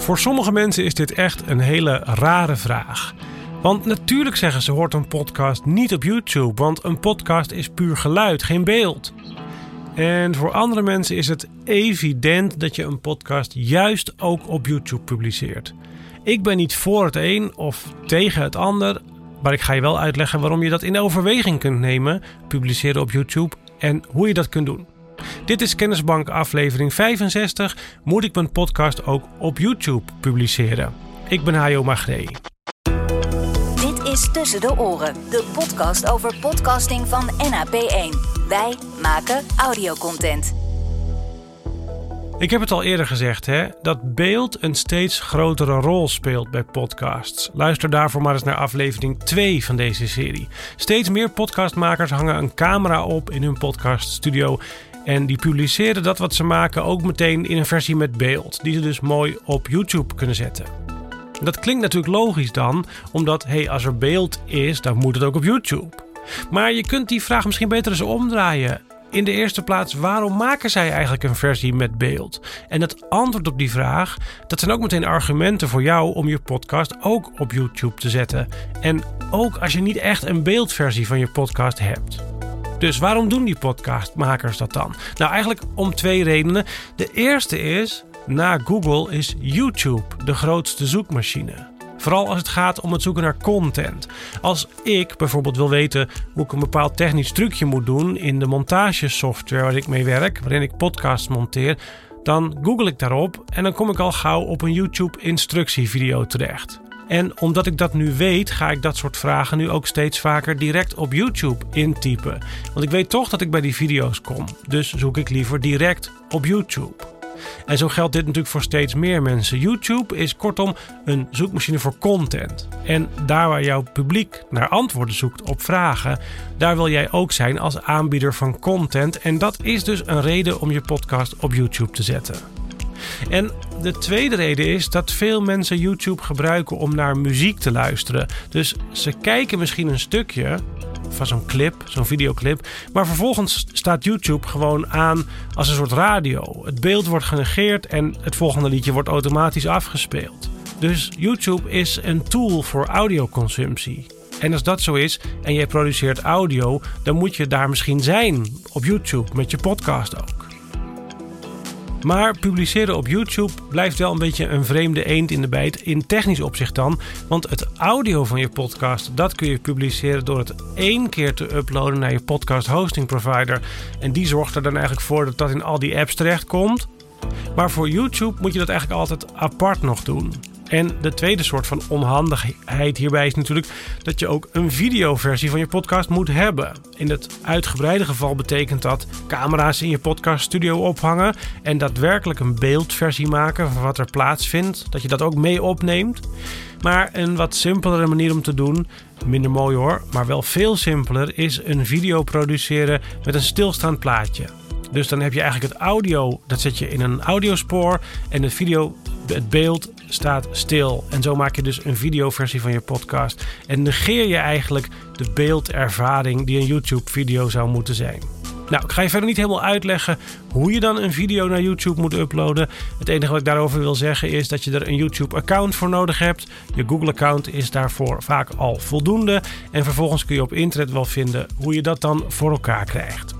Voor sommige mensen is dit echt een hele rare vraag. Want natuurlijk zeggen ze hoort een podcast niet op YouTube, want een podcast is puur geluid, geen beeld. En voor andere mensen is het evident dat je een podcast juist ook op YouTube publiceert. Ik ben niet voor het een of tegen het ander, maar ik ga je wel uitleggen waarom je dat in overweging kunt nemen, publiceren op YouTube en hoe je dat kunt doen. Dit is Kennisbank aflevering 65. Moet ik mijn podcast ook op YouTube publiceren? Ik ben Hajo Magree. Dit is Tussen de Oren, de podcast over podcasting van NAP1. Wij maken audiocontent. Ik heb het al eerder gezegd, hè, dat beeld een steeds grotere rol speelt bij podcasts. Luister daarvoor maar eens naar aflevering 2 van deze serie. Steeds meer podcastmakers hangen een camera op in hun podcaststudio en die publiceren dat wat ze maken ook meteen in een versie met beeld, die ze dus mooi op YouTube kunnen zetten. Dat klinkt natuurlijk logisch dan, omdat hey, als er beeld is, dan moet het ook op YouTube. Maar je kunt die vraag misschien beter eens omdraaien. In de eerste plaats, waarom maken zij eigenlijk een versie met beeld? En het antwoord op die vraag, dat zijn ook meteen argumenten voor jou om je podcast ook op YouTube te zetten. En ook als je niet echt een beeldversie van je podcast hebt. Dus waarom doen die podcastmakers dat dan? Nou, eigenlijk om twee redenen. De eerste is, na Google is YouTube de grootste zoekmachine. Vooral als het gaat om het zoeken naar content. Als ik bijvoorbeeld wil weten hoe ik een bepaald technisch trucje moet doen in de montagesoftware waar ik mee werk, waarin ik podcasts monteer, dan google ik daarop en dan kom ik al gauw op een YouTube instructievideo terecht. En omdat ik dat nu weet, ga ik dat soort vragen nu ook steeds vaker direct op YouTube intypen. Want ik weet toch dat ik bij die video's kom. Dus zoek ik liever direct op YouTube. En zo geldt dit natuurlijk voor steeds meer mensen. YouTube is kortom een zoekmachine voor content. En daar waar jouw publiek naar antwoorden zoekt op vragen, daar wil jij ook zijn als aanbieder van content. En dat is dus een reden om je podcast op YouTube te zetten. En de tweede reden is dat veel mensen YouTube gebruiken om naar muziek te luisteren. Dus ze kijken misschien een stukje van zo'n clip, zo'n videoclip. Maar vervolgens staat YouTube gewoon aan als een soort radio. Het beeld wordt genegeerd en het volgende liedje wordt automatisch afgespeeld. Dus YouTube is een tool voor audioconsumptie. En als dat zo is en jij produceert audio, dan moet je daar misschien zijn op YouTube met je podcast ook. Maar publiceren op YouTube blijft wel een beetje een vreemde eend in de bijt in technisch opzicht dan. Want het audio van je podcast, dat kun je publiceren door het één keer te uploaden naar je podcast hosting provider. En die zorgt er dan eigenlijk voor dat dat in al die apps terechtkomt. Maar voor YouTube moet je dat eigenlijk altijd apart nog doen. En de tweede soort van onhandigheid hierbij is natuurlijk dat je ook een videoversie van je podcast moet hebben. In het uitgebreide geval betekent dat camera's in je podcaststudio ophangen en daadwerkelijk een beeldversie maken van wat er plaatsvindt, dat je dat ook mee opneemt. Maar een wat simpelere manier om te doen, minder mooi hoor, maar wel veel simpeler, is een video produceren met een stilstaand plaatje. Dus dan heb je eigenlijk het audio, dat zet je in een audiospoor en het video, het beeld staat stil. En zo maak je dus een videoversie van je podcast. En negeer je eigenlijk de beeldervaring die een YouTube-video zou moeten zijn. Nou, ik ga je verder niet helemaal uitleggen hoe je dan een video naar YouTube moet uploaden. Het enige wat ik daarover wil zeggen is dat je er een YouTube-account voor nodig hebt. Je Google-account is daarvoor vaak al voldoende. En vervolgens kun je op internet wel vinden hoe je dat dan voor elkaar krijgt.